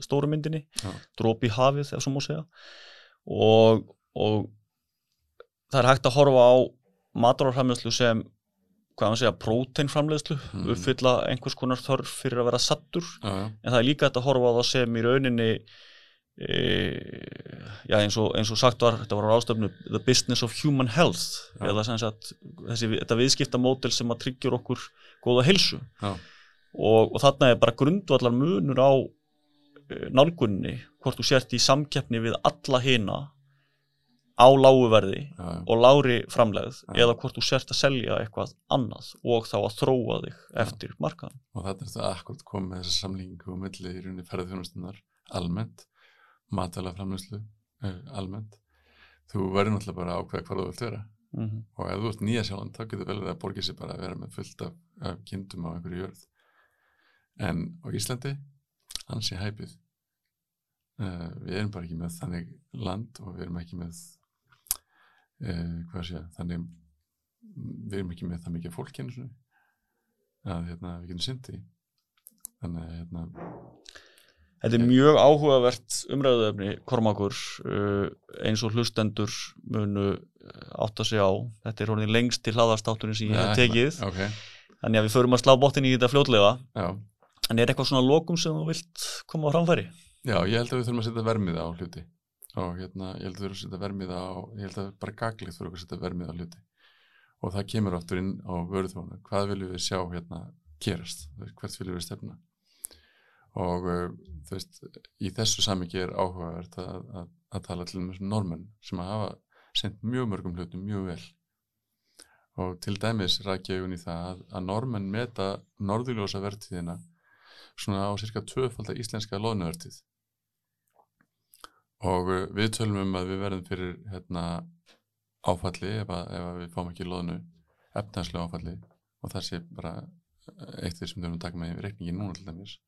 stóru myndinni, Já. dróp í hafið ef svo má segja og, og það er hægt að horfa á matvælaframleyslu sem hvað maður segja, próteinframleiðslu Mhm. uppfylla einhvers konar þörf fyrir að vera sattur Já, já, en það er líka hægt að horfa á það sem í rauninni já, eins, og, eins og sagt var, þetta var á ástöfnu the business of human health Já. eða sem sagt, þessi, þetta viðskiptamódel sem að tryggjur okkur góða heilsu. Já, og, og þarna er bara grundvallar munur á e, nálgunni hvort þú sért í samkeppni við alla hina á láguverði og lári framlegð Já. eða hvort þú sért að selja eitthvað annað og þá að þróa þig eftir markaðan og þetta er það akkurat komið með þessa samlingu og milli í rauninni ferðarþjónustunnar almennt, matala framlöslu almennt. Þú verður náttúrulega bara ákveða hvað þú vilt vera. Mm -hmm. og ef þú ert nýja sjálfan þá getur vel að borgið sér bara að vera með fullt af, af kindum á einhverju jörð. En á Íslandi hans er hæpið. Uh, við erum bara ekki með þannig land og við erum ekki með uh, hvað sé ég, þannig við erum ekki með það mikið fólk að hérna, við getum syndi þannig að hérna, Þetta er mjög áhugavert umræðuefni Kormakur uh, eins og hlustendur munu uh, átt að segja á. Þetta er honum lengst til hlaðastátturinn sem ég hef tekið. Ok, þannig að við förum að slá bóttin í þetta fljótlega. Já. En er eitthvað svona lokum sem þú vilt koma á framfæri? Já, ég held að við þurfum að setja vermið á hluti. Og hérna, ég held að við þurfum að setja vermið á ég held að bara gaglið þurfum að setja vermið á hluti. Og það kemur áttur inn á vöruþóna, hvað viljum við sjá hérna gerast, hvert viljum við stefna og uh, þú veist, í þessu samingi er áhugavert að, að, að tala til um þessum normenn sem að hafa sendt mjög mörgum hlutum mjög vel. Og til dæmis rækja augun í það að, að normenn meta norðurljósa vertíðina svona á cirka tvöfaldar íslenska loðnuvertíð. Og uh, við tölum um að við verðum fyrir hérna, áfalli ef, ef við fáum ekki loðnu efnaðslega áfalli. Og það sé bara eitt því sem höfum að taka með í reikningi núna til dæmis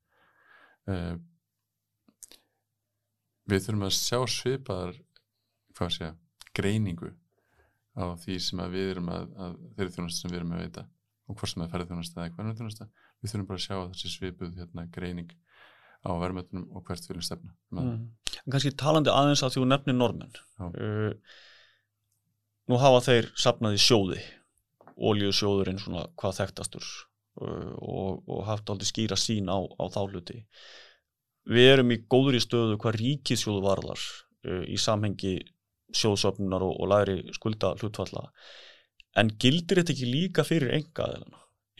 uh, við þurfum að sjá svipaðar hvað sé, greiningu á því sem að við erum að, að þeirri þjónustu sem við erum að veita og hvort sem að ferði þjónustu eða hvernig þjónustu við þurfum bara að sjá þessi svipuð hérna, greining á verðmötunum og hvert við viljum stefna. Mm. En kannski talandi aðeins að því þú nefnir normen uh, nú hafa þeir sapnaði sjóði ólíusjóðurinn svona hvað þekktastur og, og haft aldrei skýra sín á, á þá hluti. Við erum í góður í stöðu hvað ríkisjóðu varðar uh, í samhengi sjóðsöfnunar og, og læri skulda hlutfalla. En gildir þetta ekki líka fyrir enga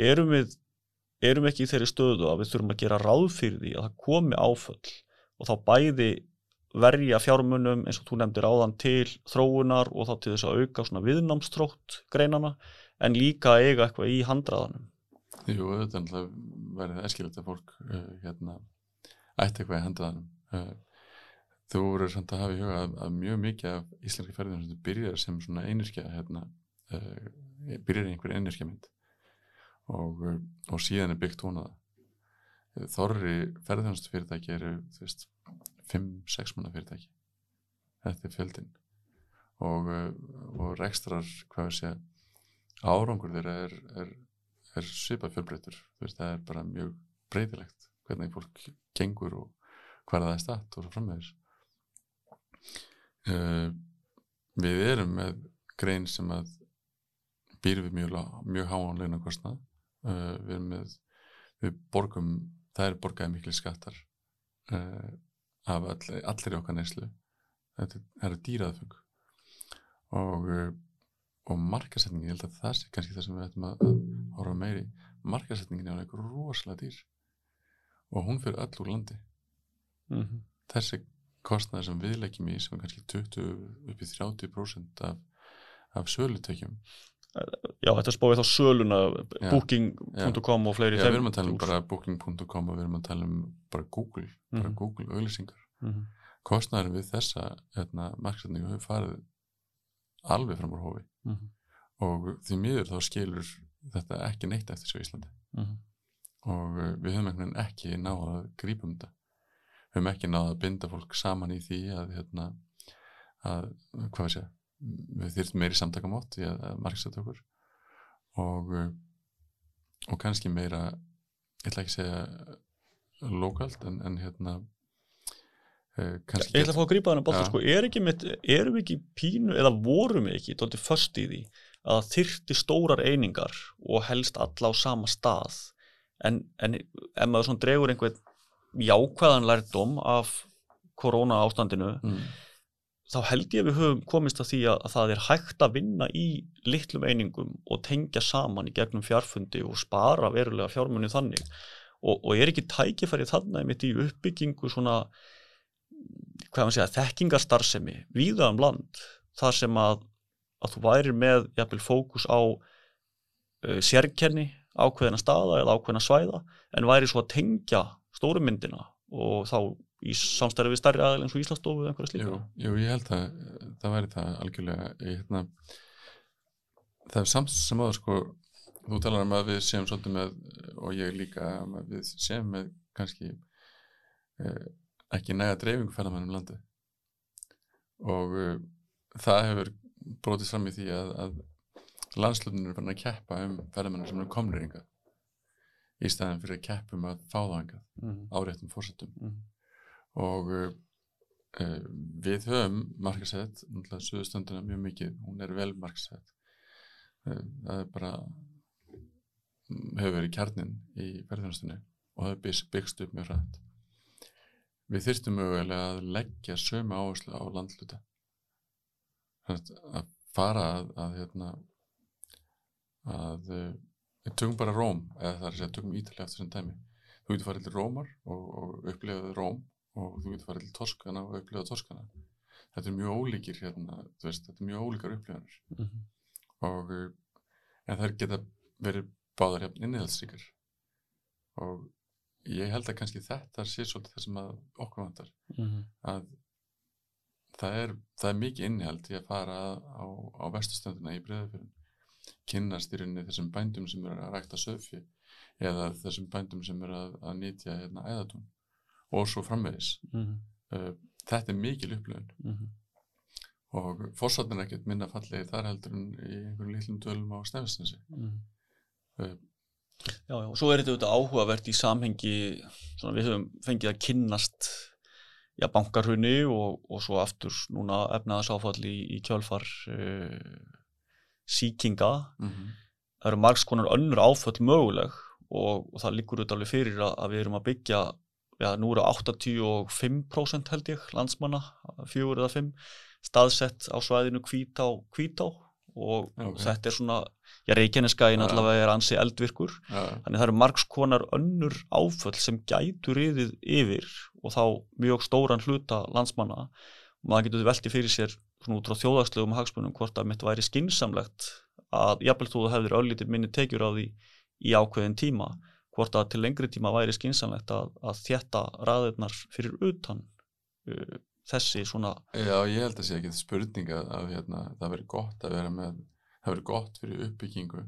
erum við erum ekki í þeirri stöðu að við þurfum að gera ráð fyrir því að það komi áföll og þá bæði verja fjármunum eins og þú nefndir áðan til þróunar og þá til þess að auka svona viðnámstrótt greinana en líka eiga eitthvað í handraðanum Jú, auðvitað verður það eskilvægt að fólk uh, hérna, ætti eitthvað í handraðanum uh, þú voru samt að hafa í huga að, að mjög mikið af íslenski ferðinu byrjar sem svona einirskja hérna, uh, byrjar í einhver einirskja mynd. Og, og síðan er byggt hún að þorri ferðarþjónustu fyrirtæki eru 5-6 manna fyrirtæki. Þetta er fjöldin og, og rekstrar hvað segja árangur þeirra er, er, er svipað fjölbreytur það er bara mjög breytilegt hvernig fólk gengur og hverða það er statt og svo frammeðis uh, við erum með grein sem að býr við mjög, mjög háanleina kostnað uh, við erum með við borgum, það er borgaði miklu skattar uh, af all, allir okkar neyslu. Þetta er dýraðfeng og og markasetningin, ég held að það sé kannski það sem við ættum að, að horfa meiri markasetningin er eitthvað rosalega dýr og hún fyrir öll úr landi mm -hmm. þessi kostnæði sem við leggjum í sem er kannski 20 upp í 30% af, af sölutökjum Já, þetta spóið þá söluna booking.com og fleiri Já, við erum að tala um bara booking.com og við erum að tala um bara Google, bara mm -hmm. Google auðlýsingar mm -hmm. kostnæðin við þessa hérna, marksetningu hefur farið alveg fram úr hófi mm -hmm. og því miður þá skilur þetta ekki neitt eftir svo Íslandi. Mhm. og uh, við höfum einhvern veginn ekki náða að grípa um þetta. Við höfum ekki náða að binda fólk saman í því að hérna að, hvað segja við þyrfum meiri samtakamátt í að, að markstæta okkur. Og uh, og kannski meira ég ætla ekki að segja lokalt en, en hérna uh, kannski ég ætla að fá að grípa þannig bótt sko, er mitt, erum við ekki pínu eða vorum við ekki tóttið först í því að þyrti stórar einingar og helst alla á sama stað. En, en ef maður svona dregur einhvern jákvæðan lærdom af korona ástandinu mm. þá held ég að við höfum komist að því að, að það er hægt að vinna í litlum einingum og tengja saman í gegnum fjárfundi og spara verulega fjármunni þannig. Og, og er ekki tækifærið þannig mitt í uppbyggingu svona hvað maður segja, þekkingarstarfsemi víða um land þar sem að, að þú væri með jafnvel fókus á uh, sérkenni ákveðina staða eða ákveðina svæða en væri svo að tengja stórumyndina og þá í samstæri við starri aðeins eins og Íslandsstofu eða einhverja slíka. Jú, ég held að það væri það algjörlega ég, hérna, það er samt sem aður sko þú talar um að við séum svolítið með og ég líka að við séum með kannski eh, ekki næga dreifingu ferðamennum landi og eh, það hefur brotið fram í því að, að landslöfnir er fann að keppa um ferðamennir sem eru komleiringa í staðin fyrir að keppum að fá það engað mm -hmm. áréttum fórsettum mm -hmm og uh, við höfum markasett, náttúrulega Suðustöndina mjög mikið, hún er vel markasett. Uh, það er bara hefur verið kjarnin í verðunastunni og það er byggst upp mjög rætt við þyrstum mögulega að leggja sömu áherslu á landluta að fara að, að hérna að við tökum bara Róm eða það er að segja tökum Ítalið eftir þessum dæmi. Þú getur farið til Rómar og, og upplifaði Róm og þú getur farið til Toskana og upplifa Toskana. Þetta er mjög ólíkir hérna veist, þetta er mjög ólíkar upplifanir. Mm -hmm. og eh, en það geta verið báðar hérna innihaldsríkar. Og ég held að kannski þetta sé svolítið það sem að okkur vantar. Mm -hmm. að það er, það er mikið innihald í að fara á, á vestustönduna í breðafjörðin kynnast í rauninni þessum bændum sem eru að rækta söfji eða þessum bændum sem eru að, að nýtja hérna æðatún og svo framvegis. Mm uh, þetta er mikil upplöfun -hmm. og fórsáttin er ekkert minna fallegi þar heldur en í einhverjum lítlum dölum á snefistinsi Mm. uh, Já, já, og svo er þetta áhugavert í samhengi, svona við höfum fengið að kynnast já, bankarhunni og, og svo aftur núna efnaðasáfall í, í kjölfar uh, síkinga. mm Það eru margs konar önnur áföll möguleg og, og það liggur auðvitað alveg fyrir að, að við erum að byggja, já, nú eru 85% held ég, landsmanna, fjögur eða fimm, staðsett á svæðinu Hvítá, Hvítá og Ok. þetta er svona, já, Reykjaneskæin allavega er ansi eldvirkur. Þannig það eru margs konar önnur áföll sem gætu riðið yfir og þá mjög stóran hluta landsmanna. Og maður getur velti fyrir sér svona út frá þjóðagslegum hagspunum hvort að mitt væri skinsamlegt að jafnvel þú hefur öllítið minni tekjur á því í ákveðin tíma hvort að til lengri tíma væri skinsamlegt að, að þjætta raðirnar fyrir utan uh, þessi svona Já, ég held að sé ekki spurning að, að hérna, það veri gott að vera með það veri gott fyrir uppbyggingu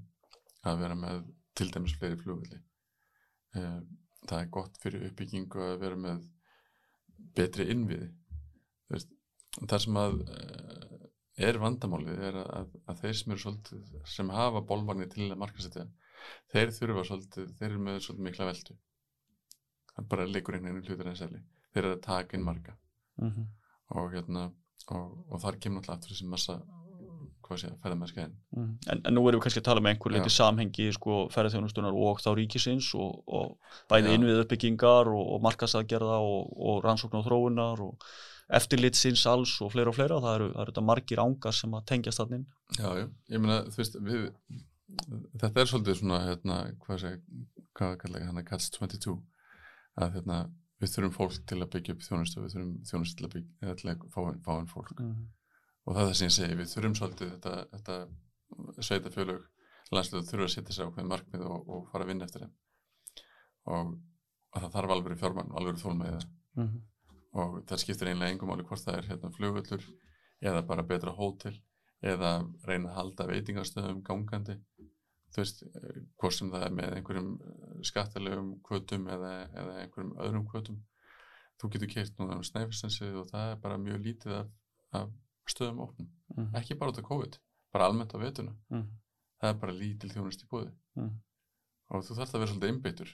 að vera með til dæmis fleiri flugvelli. Eh, það er gott fyrir uppbyggingu að vera með betri innviði. Það sem að eh, er vandamálið er að, að þeir sem eru svolítið, sem hafa bólvagnir til að markasetja, þeir þurfa svolítið, þeir eru með svolítið mikla veldu það bara leikur einhvern veginn hlutur en seli, þeir eru að taka inn marga. Mm -hmm. og hérna og, og þar kemur náttúrulega aftur þessi massa hvað sé, ferðamennskæðin En, en nú erum við kannski að tala með einhver leiti samhengi sko, ferðarþjónustunar og þá ríkisins og, og bæði innvið uppbyggingar og, og markasaðgerða og, og rannsókn og þróunar og eftirlitsins alls og fleira og fleira. Það eru, það eru þetta margir ángar sem að tengjast þannig já, já, ég meina, þú veist við, þetta er svolítið svona hérna, hvað sé, hvað kallar hann að Cats 22 að hérna, við þurfum fólk til að byggja upp þjónustu við þurfum þjónustu til að byggja til að fá, fá en fólk. Mm. Og það er það sem ég segi, við þurfum svolítið þetta, þetta sveitafjölug landsluðu þurfa að setja sér ákveðin markmið og, og fara að vinna eftir þeim. Og, og það þarf alveg fjármann, alveg þólmaðið Mm. og það skiptir einlega engum máli hvort það er hérna flugullur eða bara betra hótel eða reyna að halda veitingastöðum gangandi. Þú veist, hvort sem það er með einhverjum eh, skattalegum kvötum eða, eða einhverjum öðrum kvötum. Þú getur keirt núna um snæfisensið og það er bara mjög lítið af, af stöðum opnum, Mm. ekki bara út af COVID bara almennt á vetuna, Mm. það er bara lítil þjónust í búði Mm. og þú þarf að vera svolítið einbyttur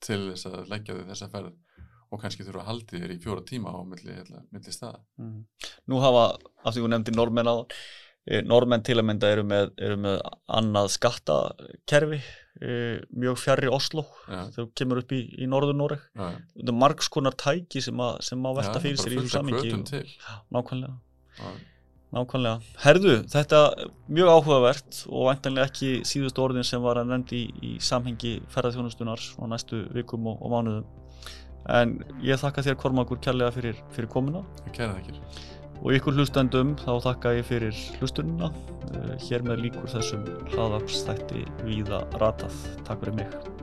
til þess að leggja þig þessa ferð og kannski þurfa að haldi þér í fjóra tíma á milli, hérna, milli staða. Mm. Nú hafa, af því þú nefndi normenn á normenn til að mynda eru með, eru með annað skattakerfi e, mjög fjarrri Oslo Já, þegar þú kemur upp í, í norður Noreg já, þetta er margs konar tæki sem, að, sem má velta Já, fyrir sér í þessu samingi nákvæmlega Nákvæmlega. Herðu, þetta er mjög áhugavert og væntanlega ekki síðustu orðin sem var að nefndi í, í samhengi ferðarþjónustunar á næstu vikum og, og mánuðum. En ég þakka þér Kormakur kærlega fyrir, fyrir komuna kæra þakkir. og ykkur hlustendum þá þakka ég fyrir hlustununa. Eh, Hér með líkur þessum hlaðvarpstætti víða ratað. Takk fyrir mig.